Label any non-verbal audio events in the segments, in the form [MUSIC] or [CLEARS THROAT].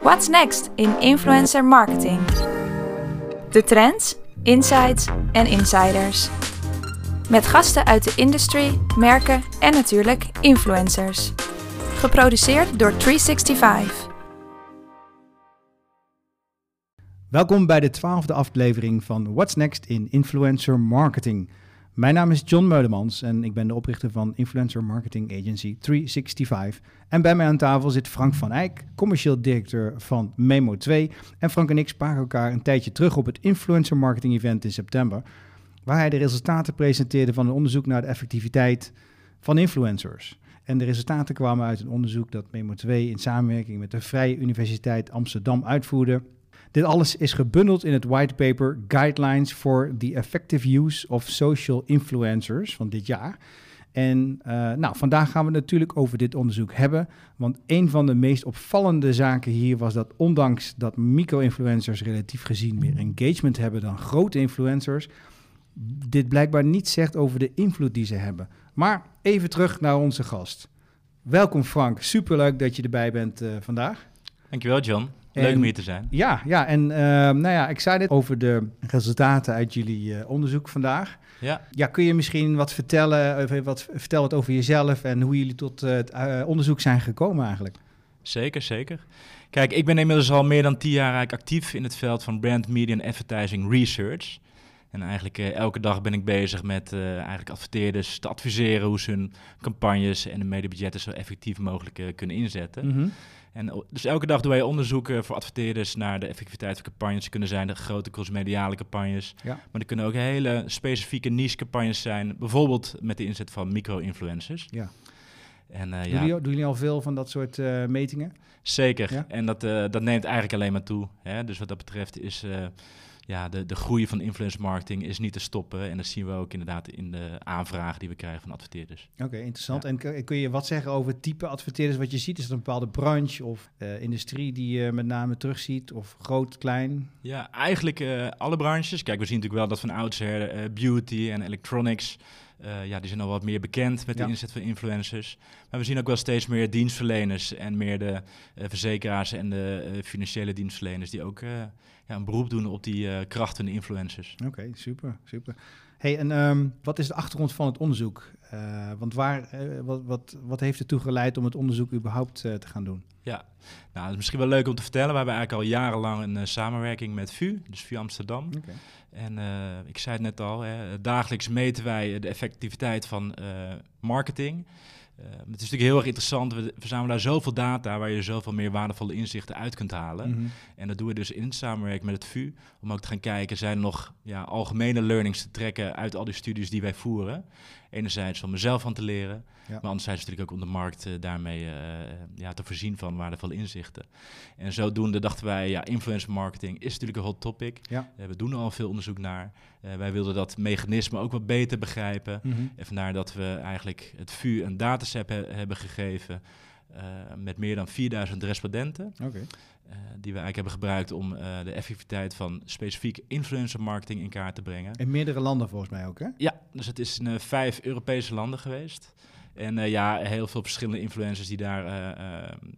What's next in influencer marketing? De trends, insights en insiders. Met gasten uit de industry, merken en natuurlijk influencers. Geproduceerd door 365. Welkom bij de twaalfde aflevering van What's Next in Influencer Marketing. Mijn naam is John Meulemans en ik ben de oprichter van Influencer Marketing Agency 365. En bij mij aan tafel zit Frank van Eyck, commercieel directeur van Memo 2. En Frank en ik spraken elkaar een tijdje terug op het Influencer Marketing Event in september, waar hij de resultaten presenteerde van een onderzoek naar de effectiviteit van influencers. En de resultaten kwamen uit een onderzoek dat Memo 2 in samenwerking met de Vrije Universiteit Amsterdam uitvoerde dit alles is gebundeld in het whitepaper Guidelines for the Effective Use of Social Influencers van dit jaar. En uh, nou, vandaag gaan we het natuurlijk over dit onderzoek hebben. Want een van de meest opvallende zaken hier was dat ondanks dat micro-influencers relatief gezien meer engagement hebben dan grote influencers, dit blijkbaar niet zegt over de invloed die ze hebben. Maar even terug naar onze gast. Welkom Frank, superleuk dat je erbij bent uh, vandaag. Dankjewel John. Leuk om hier te zijn. Ja, ja en uh, nou ja, ik zei dit over de resultaten uit jullie uh, onderzoek vandaag. Ja. ja, kun je misschien wat vertellen, even wat, vertel wat over jezelf en hoe jullie tot het uh, onderzoek zijn gekomen eigenlijk? Zeker, zeker. Kijk, ik ben inmiddels al meer dan tien jaar actief in het veld van brand, media en advertising research. En eigenlijk elke dag ben ik bezig met eigenlijk adverteerders te adviseren hoe ze hun campagnes en de mediabudgetten zo effectief mogelijk kunnen inzetten. Mm -hmm. En dus elke dag doen wij onderzoeken voor adverteerders naar de effectiviteit van campagnes. Kunnen zijn de grote crossmediale campagnes. Ja. Maar er kunnen ook hele specifieke niche campagnes zijn. Bijvoorbeeld met de inzet van micro-influencers. Ja. En, uh, doen, ja. jullie, doen, jullie, al veel van dat soort uh, metingen? Zeker. Ja? En dat, uh, dat neemt eigenlijk alleen maar toe. Hè? Dus wat dat betreft is ja, de, de groei van influencer marketing is niet te stoppen. En dat zien we ook inderdaad in de aanvragen die we krijgen van adverteerders. Oké, interessant. En kun je wat zeggen over het type adverteerders wat je ziet? Is het een bepaalde branche of uh, industrie die je met name terugziet? Of groot, klein? Ja, eigenlijk uh, alle branches. Kijk, we zien natuurlijk wel dat van oudsher uh, beauty en electronics... Uh, ja, die zijn al wat meer bekend met de inzet van influencers. Maar we zien ook wel steeds meer dienstverleners en meer de uh, verzekeraars en de uh, financiële dienstverleners die ook ja, een beroep doen op die kracht van de influencers. Oké, super, super. Hey, en um, wat is de achtergrond van het onderzoek? want waar, wat, wat, wat heeft ertoe geleid om het onderzoek überhaupt te gaan doen? Ja, nou, dat is misschien wel leuk om te vertellen. We hebben eigenlijk al jarenlang een samenwerking met VU, dus VU Amsterdam. Okay. En ik zei het net al, hè, dagelijks meten wij de effectiviteit van marketing. Uh, het is natuurlijk heel erg interessant. We verzamelen daar zoveel data waar je zoveel meer waardevolle inzichten uit kunt halen. Mm -hmm. En dat doen we dus in samenwerking met het VU. Om ook te gaan kijken, zijn er nog ja, algemene learnings te trekken uit al die studies die wij voeren. Enerzijds om mezelf aan te leren. Ja. Maar anderzijds natuurlijk ook om de markt uh, daarmee uh, ja, te voorzien van waardevolle inzichten. En zodoende dachten wij, ja, influencer marketing is natuurlijk een hot topic. Ja. Uh, we doen er al veel onderzoek naar. wij wilden dat mechanisme ook wat beter begrijpen. Mm -hmm. En vandaar dat we eigenlijk het VU een dataset he hebben gegeven met meer dan 4000 respondenten. Okay. Uh, die we eigenlijk hebben gebruikt om uh, de effectiviteit van specifiek influencer marketing in kaart te brengen. In meerdere landen volgens mij ook, hè? Ja, dus het is in vijf Europese landen geweest. En ja, heel veel verschillende influencers die daar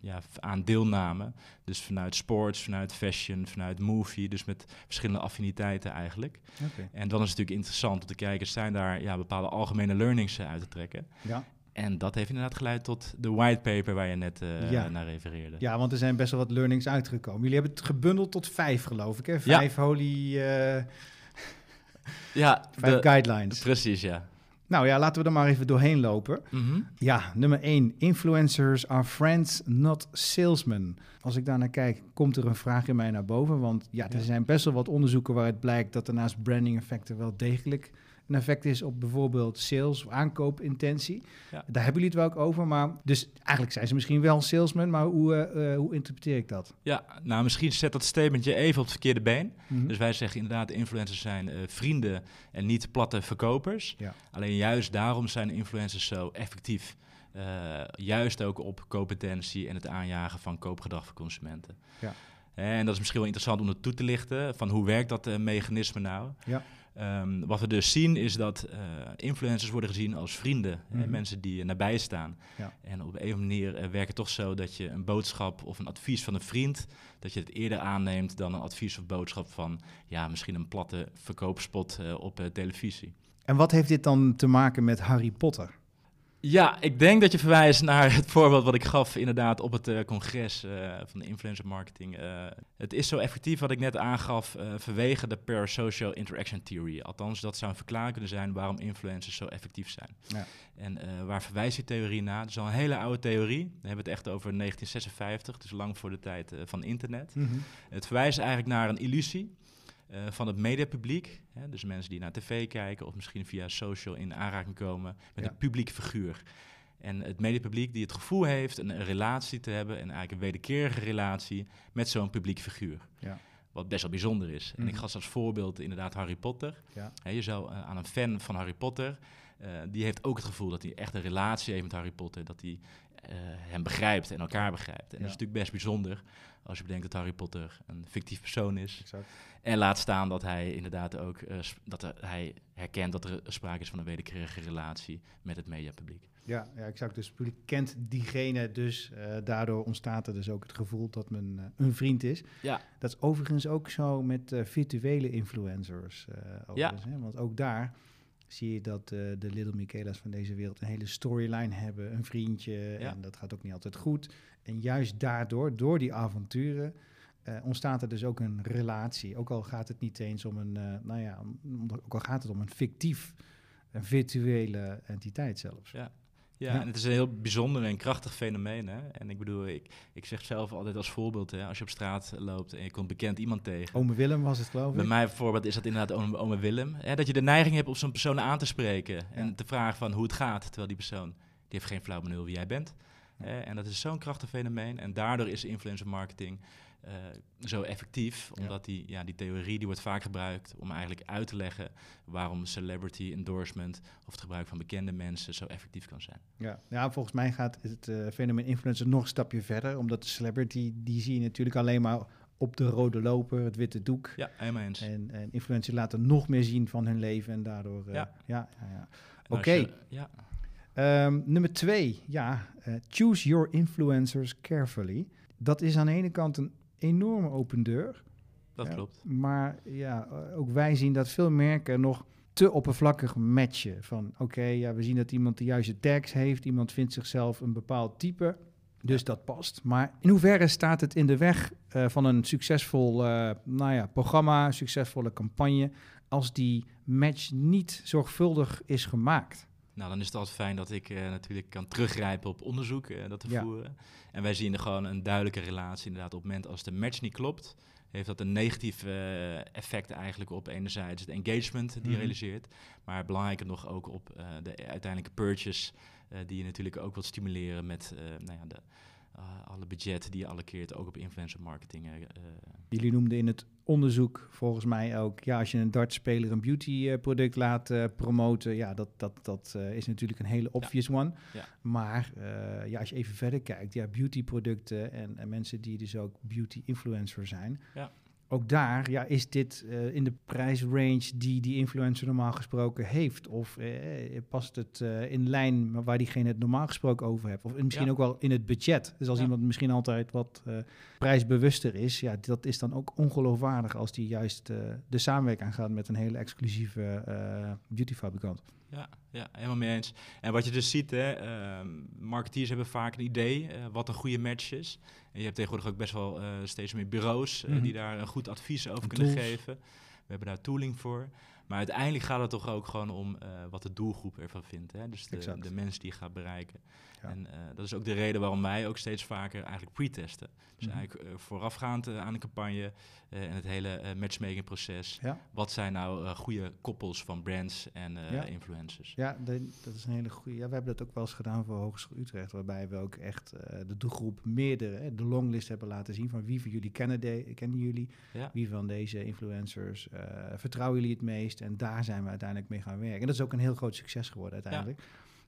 ja, aan deelnamen. Dus vanuit sports, vanuit fashion, vanuit movie. Dus met verschillende affiniteiten eigenlijk. Okay. En dan is het natuurlijk interessant om te kijken, zijn daar ja, bepaalde algemene learnings uit te trekken. Ja. En dat heeft inderdaad geleid tot de whitepaper waar je net uh, ja. naar refereerde. Ja, want er zijn best wel wat learnings uitgekomen. Jullie hebben het gebundeld tot vijf, geloof ik, hè? Vijf ja. holy... Uh, ja, vijf de, guidelines. Precies, ja. Nou ja, laten we er maar even doorheen lopen. Mm -hmm. Ja, nummer één. Influencers are friends, not salesmen. Als ik daar naar kijk, komt er een vraag in mij naar boven. Want ja, er ja. zijn best wel wat onderzoeken waaruit blijkt dat er naast branding effecten wel degelijk een effect is op bijvoorbeeld sales of aankoopintentie. Ja. Daar hebben jullie het wel ook over. Maar dus eigenlijk zijn ze misschien wel salesmen, maar hoe, uh, hoe interpreteer ik dat? Ja, nou misschien zet dat statementje even op het verkeerde been. Mm -hmm. Dus wij zeggen inderdaad, influencers zijn uh, vrienden en niet platte verkopers. Ja. Alleen juist daarom zijn influencers zo effectief. Uh, juist ook op competentie en het aanjagen van koopgedrag van consumenten. Ja. En dat is misschien wel interessant om het toe te lichten, van hoe werkt dat mechanisme nou? Ja. Ehm, wat we dus zien is dat eh, influencers worden gezien als vrienden, Mhm. mensen die nabij staan. Ja. En op een of andere manier eh, werkt het toch zo dat je een boodschap of een advies van een vriend, dat je het eerder aanneemt dan een advies of boodschap van, ja, misschien een platte verkoopspot eh, op eh, televisie. En wat heeft dit dan te maken met Harry Potter? Ja, ik denk dat je verwijst naar het voorbeeld wat ik gaf inderdaad op het eh, congres eh, van de influencer marketing. Eh, het is zo effectief wat ik net aangaf vanwege de parasocial interaction theory. Althans, dat zou een verklaring kunnen zijn waarom influencers zo effectief zijn. Ja. En waar verwijst die theorie naar? Het is al een hele oude theorie. We hebben het echt over 1956, dus lang voor de tijd van internet. Het verwijst eigenlijk naar een illusie eh, van het mediapubliek. Hè, dus mensen die naar tv kijken of misschien via social in aanraking komen met Ja. een publiek figuur. En het mediapubliek die het gevoel heeft een, een relatie te hebben, en eigenlijk een wederkerige relatie met zo'n publiek figuur. Ja. Wat best wel bijzonder is. En ik Mhm. gaf als voorbeeld inderdaad Harry Potter. Ja. Hè, je zou eh, aan een fan van Harry Potter, eh, die heeft ook het gevoel dat hij echt een relatie heeft met Harry Potter. Dat hij hem begrijpt en elkaar begrijpt. En dat Ja. is natuurlijk best bijzonder als je bedenkt dat Harry Potter een fictief persoon is. Exact. En laat staan dat hij inderdaad ook eh, dat er- hij herkent dat er sprake is van een wederkerige relatie met het mediapubliek. Ja, ja, exact. Dus het publiek kent diegene, dus eh, daardoor ontstaat er dus ook het gevoel dat men eh, een vriend is. Ja. Dat is overigens ook zo met eh, virtuele influencers. eh, overigens, hè? Want ook daar zie je dat eh, de Little Michaela's van deze wereld een hele storyline hebben, een vriendje, Ja. en dat gaat ook niet altijd goed. En juist daardoor, door die avonturen, eh, ontstaat er dus ook een relatie. Ook al gaat het niet eens om een, eh, nou ja, om- ook al gaat het om een fictief, een virtuele entiteit zelfs. Ja. Ja, Ja. en het is een heel bijzonder en krachtig fenomeen. Hè? En ik bedoel, ik, ik zeg zelf altijd als voorbeeld, hè, als je op straat loopt en je komt bekend iemand tegen. Ome Willem was het, geloof ik. Bij mij bijvoorbeeld is dat inderdaad ome, ome Willem. Hè, dat je de neiging hebt om zo'n persoon aan te spreken en te vragen van hoe het gaat. Terwijl die persoon, die heeft geen flauw benul wie jij bent. Hè, en dat is zo'n krachtig fenomeen. En daardoor is influencer marketing eh, zo effectief. Ja. Omdat die, ja, die theorie die wordt vaak gebruikt om eigenlijk uit te leggen waarom celebrity endorsement of het gebruik van bekende mensen zo effectief kan zijn. Ja. ja, volgens mij gaat het eh, fenomeen influencer nog een stapje verder. Omdat de celebrity, die zie je natuurlijk alleen maar op de rode loper, het witte doek. Ja, helemaal eens. En, en influencers laten nog meer zien van hun leven en daardoor... eh, Ja. ja, ja, Oké. Ja, Ehm, nummer twee, ja, eh, choose your influencers carefully. Dat is aan de ene kant een enorme open deur. dat Ja, klopt. Maar ja, eh, ook wij zien dat veel merken nog te oppervlakkig matchen. Van oké, ja, we zien dat iemand de juiste tags heeft. Iemand vindt zichzelf een bepaald type. Dus dat past. Maar in hoeverre staat het in de weg eh, van een succesvol eh, nou ja, programma, succesvolle campagne, als die match niet zorgvuldig is gemaakt? Nou, dan is het altijd fijn dat ik eh, natuurlijk kan teruggrijpen op onderzoek eh, dat te Ja. voeren. En wij zien er gewoon een duidelijke relatie. Inderdaad, op het moment als de match niet klopt, heeft dat een negatief eh, effect eigenlijk op enerzijds het engagement die je Mhm. realiseert, maar belangrijker nog ook op de uiteindelijke purchase, die je natuurlijk ook wilt stimuleren met nou ja, de, eh, alle budget die je allokeert, ook op influencer marketing. eh, eh, Jullie noemden in het onderzoek volgens mij ook, ja, als je een dartspeler een laat eh, promoten, ja, dat, dat, dat is natuurlijk een hele obvious one. Ja. Maar ja, als je even verder kijkt, ja, beautyproducten en, en mensen die dus ook beauty influencer zijn, Ja. Ook daar ja, is dit eh, in de prijsrange die die influencer normaal gesproken heeft? Of eh, past het eh, in lijn waar diegene het normaal gesproken over heeft? Of misschien Ja. ook wel in het budget. Dus als Ja. iemand misschien altijd wat eh, prijsbewuster is, ja, dat is dan ook ongeloofwaardig als die juist eh, de samenwerking aangaat met een hele exclusieve eh beautyfabrikant. Ja, ja, helemaal mee eens. En wat je dus ziet, hè, ehm, marketeers hebben vaak een idee eh, wat een goede match is. En je hebt tegenwoordig ook best wel eh, steeds meer bureaus eh, Mhm. die daar een goed advies over En kunnen tools. geven. We hebben daar tooling voor. Maar uiteindelijk gaat het toch ook gewoon om eh, wat de doelgroep ervan vindt. Hè? Dus de, de mensen die je gaat bereiken. Ja. En eh, dat is ook de reden waarom wij ook steeds vaker eigenlijk pre-testen. Dus Mhm. eigenlijk eh, voorafgaand aan de campagne en het hele matchmaking proces. Ja. Wat zijn nou goede koppels van brands en Ja. influencers? Ja, de- dat is een hele goede. Ja, we hebben dat ook wel eens gedaan voor Hogeschool Utrecht, waarbij we ook echt de doelgroep meerdere, de longlist hebben laten zien van wie van jullie kennen, de, kennen jullie, wie van deze influencers vertrouwen jullie het meest en daar zijn we uiteindelijk mee gaan werken. En dat is ook een heel groot succes geworden uiteindelijk.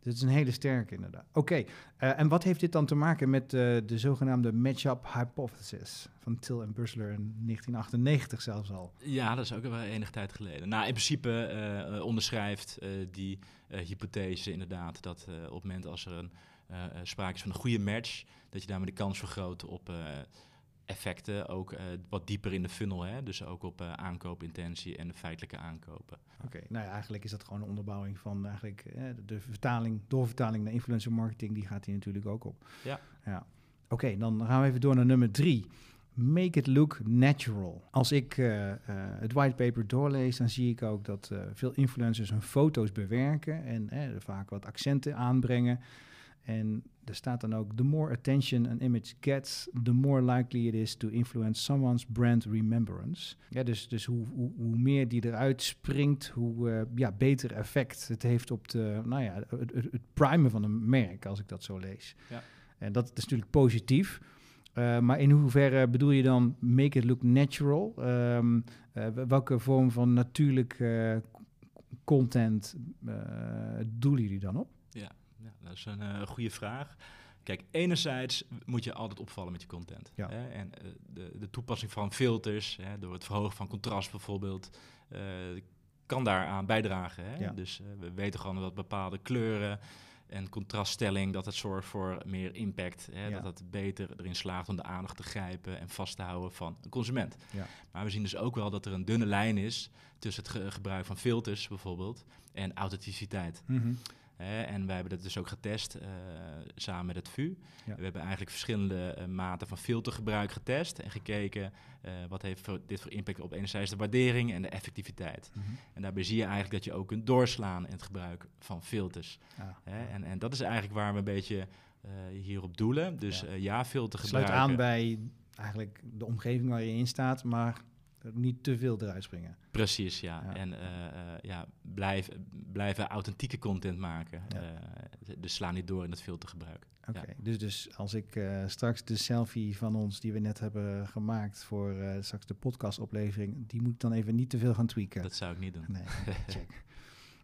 Dit is een hele sterke inderdaad. Oké, eh, en wat heeft dit dan te maken met uh, de zogenaamde match-up hypothesis van Till en Bussler in 1998 zelfs al? Ja, dat is ook wel enige tijd geleden. Nou, in principe uh, onderschrijft die hypothese inderdaad dat op het moment als er een sprake is van een goede match, dat je daarmee de kans vergroot op effecten ook uh, wat dieper in de funnel. Hè? Dus ook op uh, aankoopintentie en de feitelijke aankopen. Oké, nou ja, eigenlijk is dat gewoon een onderbouwing van eigenlijk uh, de vertaling, doorvertaling naar influencer marketing, die gaat hier natuurlijk ook op. Ja. ja. Oké, dan gaan we even door naar nummer drie. Make it look natural. Als ik het whitepaper doorlees, dan zie ik ook dat veel influencers hun foto's bewerken en vaak wat accenten aanbrengen. En er staat dan ook: The more attention an image gets, the more likely it is to influence someone's brand remembrance. Ja, dus dus hoe, hoe, hoe meer die eruit springt, hoe uh, ja, beter effect het heeft op de, nou ja, het, het, primen van een merk, als ik dat zo lees. Ja. En dat is natuurlijk positief. Uh, maar in hoeverre bedoel je dan make it look natural? Um, uh, welke vorm van natuurlijk content doelen jullie dan op? Ja, dat is een uh, goede vraag. Kijk, enerzijds moet je altijd opvallen met je content. Ja. Hè? En uh, de, de, toepassing van filters, hè, door het verhogen van contrast bijvoorbeeld, uh, kan daaraan bijdragen. Hè? Ja. Dus we weten gewoon dat bepaalde kleuren en contraststelling, dat het zorgt voor meer impact. Hè? Ja. Dat het beter erin slaagt om de aandacht te grijpen en vast te houden van een consument. Ja. Maar we zien dus ook wel dat er een dunne lijn is tussen het gebruik van filters bijvoorbeeld en authenticiteit. Mm -hmm. En wij hebben dat dus ook getest uh, samen met het VU. We hebben eigenlijk verschillende uh, maten van filtergebruik getest en gekeken uh, wat heeft voor, dit voor impact op enerzijds de waardering en de effectiviteit. Mm -hmm. En daarbij zie je eigenlijk dat je ook kunt doorslaan in het gebruik van filters. Ja. Hè, en, en dat is eigenlijk waar we een beetje hierop doelen. Dus ja, ja filtergebruik. Sluit aan bij eigenlijk de omgeving waar je in staat, maar niet te veel eruit springen. Precies, ja. En uh, uh, ja, blijf, blijven authentieke content maken. Ja. Uh, dus sla niet door in het filtergebruik. Oké, ja. dus, dus als ik straks de selfie van ons die we net hebben gemaakt voor straks de podcastoplevering, die moet ik dan even niet te veel gaan tweaken. Dat zou ik niet doen. Nee, [LAUGHS] check.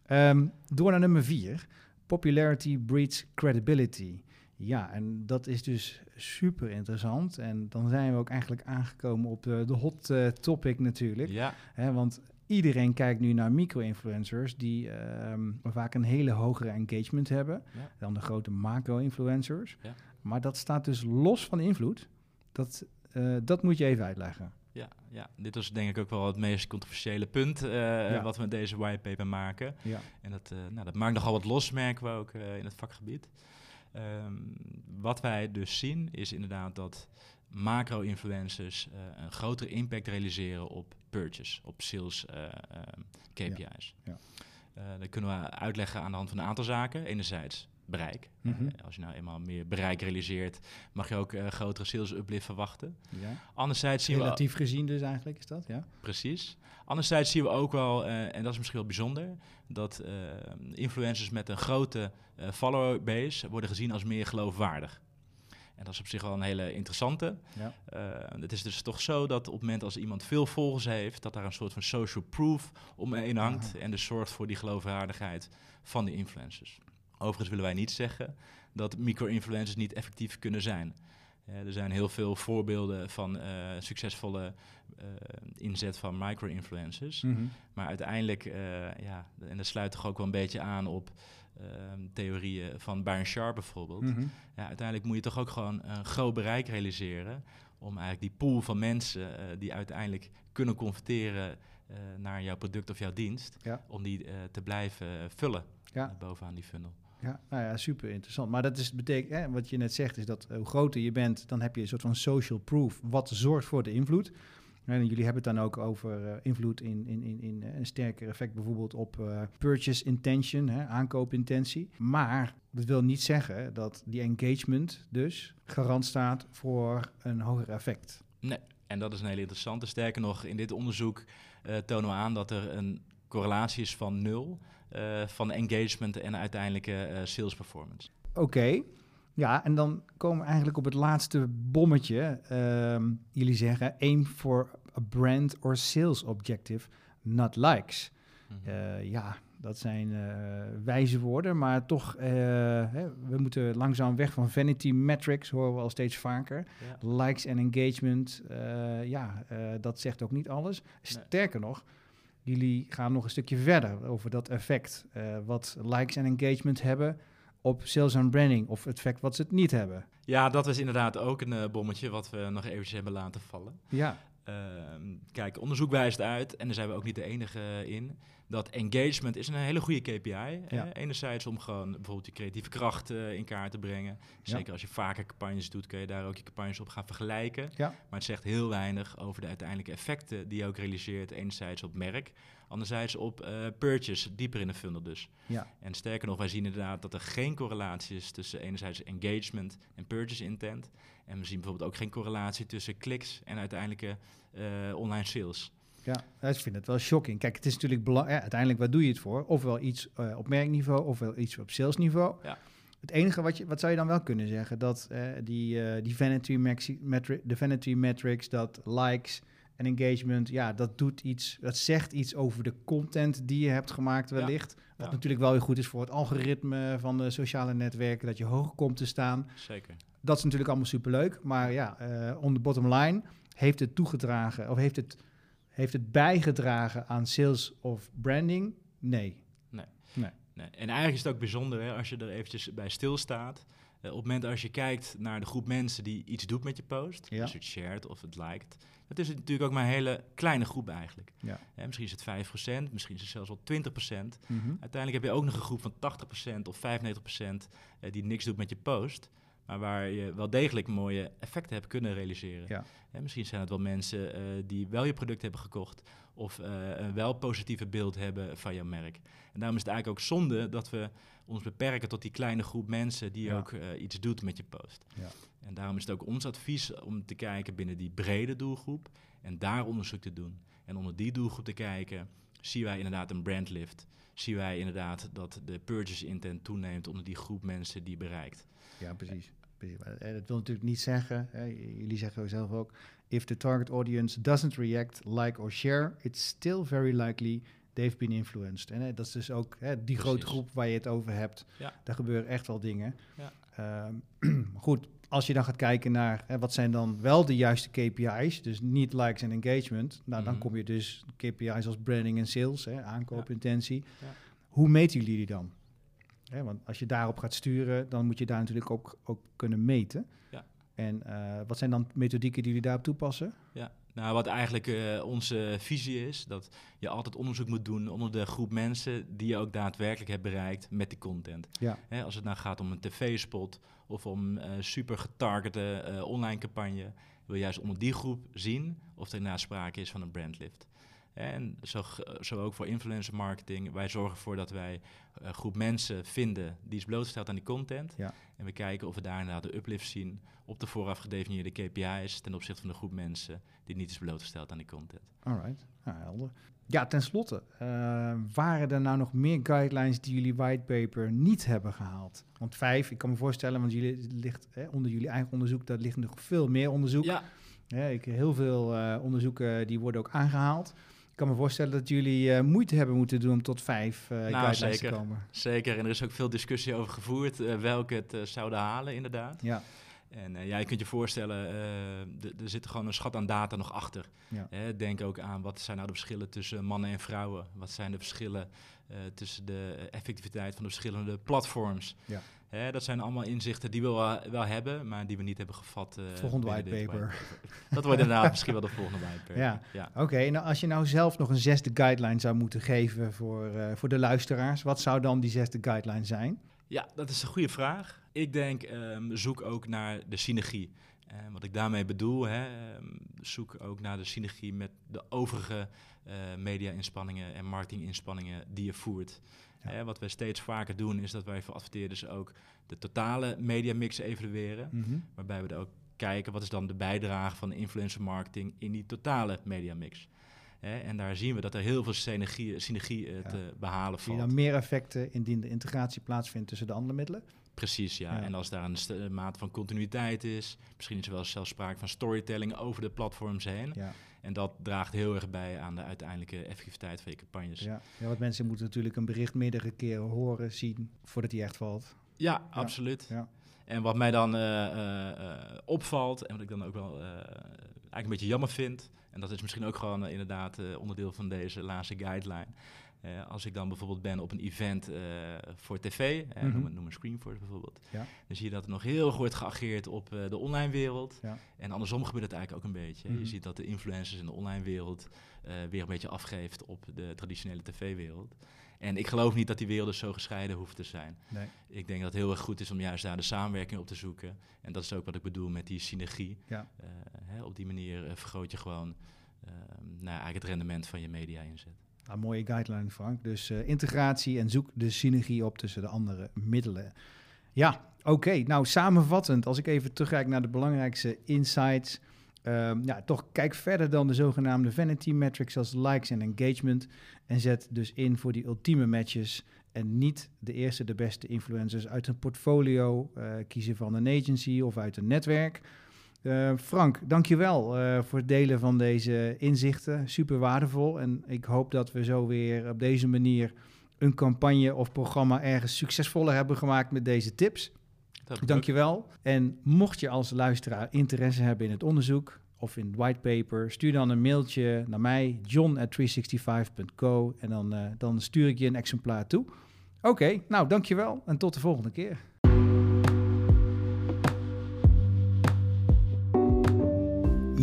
um, door naar nummer vier. Popularity breeds credibility. Ja, en dat is dus super interessant. En dan zijn we ook eigenlijk aangekomen op de, de hot uh, topic natuurlijk. Ja. Hè, want iedereen kijkt nu naar micro-influencers die uh, vaak een hele hogere engagement hebben dan de grote macro-influencers. Ja. Maar dat staat dus los van invloed. Dat, uh, dat moet je even uitleggen. Ja, ja, dit was denk ik ook wel het meest controversiële punt uh, ja. wat we met deze whitepaper maken. Ja. En dat, nou, dat maakt nogal wat los, merken we ook in het vakgebied. Um, wat wij dus zien is inderdaad dat macro-influencers uh, een grotere impact realiseren op purchase, op sales uh, uh, KPI's. Ja, ja. dat kunnen we uitleggen aan de hand van een aantal zaken. Enerzijds bereik. Mm -hmm. als je nou eenmaal meer bereik realiseert, mag je ook uh, grotere sales uplift verwachten. Ja. Anderzijds zien Relatief we... gezien dus eigenlijk is dat, ja? Precies. Anderzijds zien we ook wel, uh, en dat is misschien wel bijzonder, dat uh, influencers met een grote follower base worden gezien als meer geloofwaardig. En dat is op zich wel een hele interessante. Ja. Uh, het is dus toch zo dat op het moment als iemand veel volgers heeft, dat daar een soort van social proof omheen hangt. Aha. En dus zorgt voor die geloofwaardigheid van de influencers. Overigens willen wij niet zeggen dat micro-influencers niet effectief kunnen zijn. Uh, er zijn heel veel voorbeelden van uh, succesvolle uh, inzet van micro-influencers. Mm -hmm. Maar uiteindelijk, ja, en dat sluit toch ook wel een beetje aan op ehm, theorieën van Byron Sharp bijvoorbeeld. Mm -hmm. ja, uiteindelijk moet je toch ook gewoon een groot bereik realiseren om eigenlijk die pool van mensen die uiteindelijk kunnen converteren naar jouw product of jouw dienst, ja. om die te blijven vullen ja. bovenaan die funnel. Ja, nou ja, super interessant. Maar dat is betekent, hè, wat je net zegt, is dat hoe groter je bent, dan heb je een soort van social proof. Wat zorgt voor de invloed? En jullie hebben het dan ook over uh, invloed in, in, in, in een sterker effect, bijvoorbeeld op purchase intention, hè, aankoopintentie. Maar dat wil niet zeggen dat die engagement dus garant staat voor een hoger effect. Nee, en dat is een hele interessante. Sterker nog, in dit onderzoek tonen we aan dat er een correlatie is van nul van engagement en uiteindelijke uh, sales performance. Oké. Okay. Ja, en dan komen we eigenlijk op het laatste bommetje. Uh, jullie zeggen aim for a brand or sales objective, not likes. Mm -hmm. uh, ja, Dat zijn uh, wijze woorden, maar toch, uh, hè, we moeten langzaam weg van vanity metrics, horen we al steeds vaker. Likes en engagement, ja, dat zegt ook niet alles. Sterker nog, jullie gaan nog een stukje verder over dat effect wat likes en engagement hebben op sales en branding of het effect wat ze het niet hebben. Ja, dat was inderdaad ook een bommetje wat we nog eventjes hebben laten vallen. Ja. Ehm, kijk, onderzoek wijst uit, en daar zijn we ook niet de enige in, dat engagement is een hele goede KPI. Ja. Enerzijds om gewoon bijvoorbeeld je creatieve kracht uh, in kaart te brengen. Zeker als je vaker campagnes doet, kun je daar ook je campagnes op gaan vergelijken. Ja. Maar het zegt heel weinig over de uiteindelijke effecten die je ook realiseert. Enerzijds op merk, anderzijds op uh, purchase, dieper in de funnel dus. Ja. En sterker nog, wij zien inderdaad dat er geen correlatie is tussen enerzijds engagement en purchase intent. En we zien bijvoorbeeld ook geen correlatie tussen kliks en uiteindelijke uh, online sales. Ja, ik vind het wel shocking. Kijk, het is natuurlijk belangrijk. Ja, uiteindelijk, wat doe je het voor? Ofwel iets uh, op merkniveau, ofwel iets op salesniveau. Ja. Het enige wat, je, wat zou je dan wel kunnen zeggen, dat uh, die, uh, die vanity metric, de vanity metrics, dat likes en engagement, ja, dat doet iets, dat zegt iets over de content die je hebt gemaakt wellicht. Wat natuurlijk wel weer goed is voor het algoritme van de sociale netwerken, dat je hoger komt te staan. Zeker. Dat is natuurlijk allemaal superleuk, maar ja, on the bottom line heeft het toegedragen, of heeft het heeft het bijgedragen aan sales of branding? Nee. Nee. nee. nee. En eigenlijk is het ook bijzonder hè, als je er eventjes bij stilstaat. Uh, op het moment als je kijkt naar de groep mensen die iets doet met je post, ja. dus het shared of het liked, dat is natuurlijk ook maar een hele kleine groep eigenlijk. Ja. Misschien is het 5%, misschien is het zelfs wel 20%. Mm -hmm. Uiteindelijk heb je ook nog een groep van 80% of 95% uh, die niks doet met je post. Maar waar je wel degelijk mooie effecten hebt kunnen realiseren. Ja. misschien zijn het wel mensen uh, die wel je product hebben gekocht. Of uh, een wel positieve beeld hebben van jouw merk. En daarom is het eigenlijk ook zonde dat we ons beperken tot die kleine groep mensen die Ja. ook uh, iets doet met je post. Ja. En daarom is het ook ons advies om te kijken binnen die brede doelgroep en daar onderzoek te doen. En onder die doelgroep te kijken, zien wij inderdaad een brandlift. Zien wij inderdaad dat de purchase intent toeneemt onder die groep mensen die bereikt. Ja, precies. precies. Eh, Dat wil natuurlijk niet zeggen, hè, jullie zeggen zelf ook, if the target audience doesn't react, like or share, it's still very likely they've been influenced. En hè, dat is dus ook hè, die grote groep waar je het over hebt. Ja. Daar gebeuren echt wel dingen. Ja. Ehm, [CLEARS THROAT] goed, als je dan gaat kijken naar hè, wat zijn dan wel de juiste KPI's, dus niet likes en engagement, nou dan Mhm. kom je dus KPI's als branding en sales, hè, aankoopintentie. Ja. Hoe meten jullie die dan? Hè, want als je daarop gaat sturen, dan moet je daar natuurlijk ook, ook kunnen meten. Ja. En eh, wat zijn dan methodieken die jullie daarop toepassen? Ja, nou wat eigenlijk eh, onze visie is, dat je altijd onderzoek moet doen onder de groep mensen die je ook daadwerkelijk hebt bereikt met die content. Ja. Hè, als het nou gaat om een tv-spot of om eh, super getargete online campagne, wil je juist onder die groep zien of er inderdaad sprake is van een brandlift. En zo, zo ook voor influencer marketing. Wij zorgen ervoor dat wij een groep mensen vinden die is blootgesteld aan die content. Ja. En we kijken of we daar inderdaad de uplift zien op de vooraf gedefinieerde KPI's ten opzichte van de groep mensen die niet is blootgesteld aan die content. Alright, nou, helder. Ja, tenslotte, eh, waren er nou nog meer guidelines die jullie whitepaper niet hebben gehaald? Want vijf, ik kan me voorstellen, want jullie ligt hè, onder jullie eigen onderzoek, daar ligt nog veel meer onderzoek. Ja, Ja, ik, heel veel eh, onderzoeken die worden ook aangehaald. Ik kan me voorstellen dat jullie eh, moeite hebben moeten doen om tot vijf zeker. te komen. zeker. En er is ook veel discussie over gevoerd eh, welke het zouden halen, inderdaad. Ja, En ja, je kunt je voorstellen, er zit gewoon een schat aan data nog achter. Ja. Denk ook aan wat zijn nou de verschillen tussen mannen en vrouwen? Wat zijn de verschillen tussen de effectiviteit van de verschillende platforms? Ja. Hè, dat zijn allemaal inzichten die we wel, wel hebben, maar die we niet hebben gevat. eh, Volgende binnen dit whitepaper. whitepaper. Dat wordt inderdaad misschien wel de volgende whitepaper. Ja. ja. oké. nou, als je nou zelf nog een zesde guideline zou moeten geven voor, eh, voor de luisteraars, wat zou dan die zesde guideline zijn? Ja, dat is een goede vraag. Ik denk, ehm, zoek ook naar de synergie. En wat ik daarmee bedoel, hè, ehm, zoek ook naar de synergie met de overige eh, media-inspanningen en marketing-inspanningen die je voert. Ja. Wat we steeds vaker doen, is dat wij voor adverteerders ook de totale mediamix evalueren. Mhm. Waarbij we er ook kijken, wat is dan de bijdrage van de influencer marketing in die totale mediamix. En daar zien we dat er heel veel synergie, synergie eh, Ja. te behalen Zie je valt. dan meer effecten indien de integratie plaatsvindt tussen de andere middelen? Precies, ja. En als daar een mate van continuïteit is, misschien is er wel zelfs sprake van storytelling over de platforms heen. Ja. En dat draagt heel erg bij aan de uiteindelijke effectiviteit van je campagnes. Ja, ja want mensen moeten natuurlijk een bericht meerdere keren horen, zien, voordat hij echt valt. Ja, absoluut. Ja. En wat mij dan uh, uh, opvalt, en wat ik dan ook wel eigenlijk een beetje jammer vind, en dat is misschien ook gewoon inderdaad onderdeel van deze laatste guideline, uh, als ik dan bijvoorbeeld ben op een event uh, voor tv, mm -hmm. noem, een Screenforce bijvoorbeeld, ja. dan zie je dat er nog heel erg wordt geageerd op de online wereld. Ja. En andersom gebeurt het eigenlijk ook een beetje. Mm -hmm. Je ziet dat de influencers in de online wereld weer een beetje afgeeft op de traditionele tv-wereld. En ik geloof niet dat die werelden zo gescheiden hoeven te zijn. Nee. Ik denk dat het heel erg goed is om juist daar de samenwerking op te zoeken. En dat is ook wat ik bedoel met die synergie. Ja. Hè, op die manier vergroot je gewoon nou, eigenlijk het rendement van je media inzet. Een mooie guideline, Frank. Dus uh, integratie en zoek de synergie op tussen de andere middelen. Ja, oké. Nou, samenvattend, als ik even terugkijk naar de belangrijkste insights. Um, ja, toch kijk verder dan de zogenaamde vanity metrics als likes en engagement. En zet dus in voor die ultieme matches. En niet de eerste, de beste influencers uit een portfolio uh, kiezen van een agency of uit een netwerk. Uh, Frank, dankjewel uh, voor het delen van deze inzichten. Super waardevol. En ik hoop dat we zo weer op deze manier een campagne of programma ergens succesvoller hebben gemaakt met deze tips. Dankjewel. En mocht je als luisteraar interesse hebben in het onderzoek of in het whitepaper, stuur dan een mailtje naar mij, john at 365.co. En dan, uh, dan stuur ik je een exemplaar toe. Oké, okay, nou dankjewel en tot de volgende keer.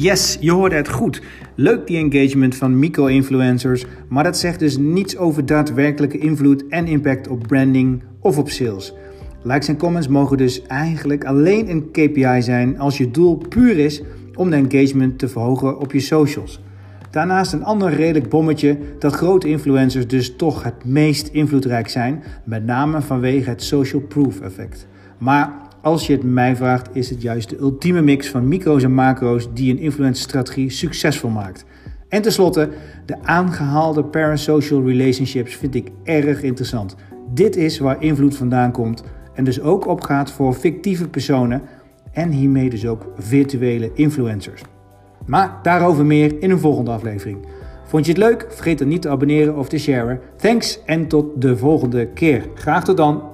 Yes, je hoorde het goed. Leuk die engagement van micro-influencers, maar dat zegt dus niets over daadwerkelijke invloed en impact op branding of op sales. Likes en comments mogen dus eigenlijk alleen een KPI zijn als je doel puur is om de engagement te verhogen op je socials. Daarnaast een ander redelijk bommetje dat grote influencers dus toch het meest invloedrijk zijn, met name vanwege het social proof effect. Maar als je het mij vraagt, is het juist de ultieme mix van micro's en macro's die een influencer-strategie succesvol maakt. En tenslotte, de aangehaalde parasocial relationships vind ik erg interessant. Dit is waar invloed vandaan komt en dus ook opgaat voor fictieve personen en hiermee dus ook virtuele influencers. Maar daarover meer in een volgende aflevering. Vond je het leuk? Vergeet dan niet te abonneren of te sharen. Thanks en tot de volgende keer. Graag tot dan.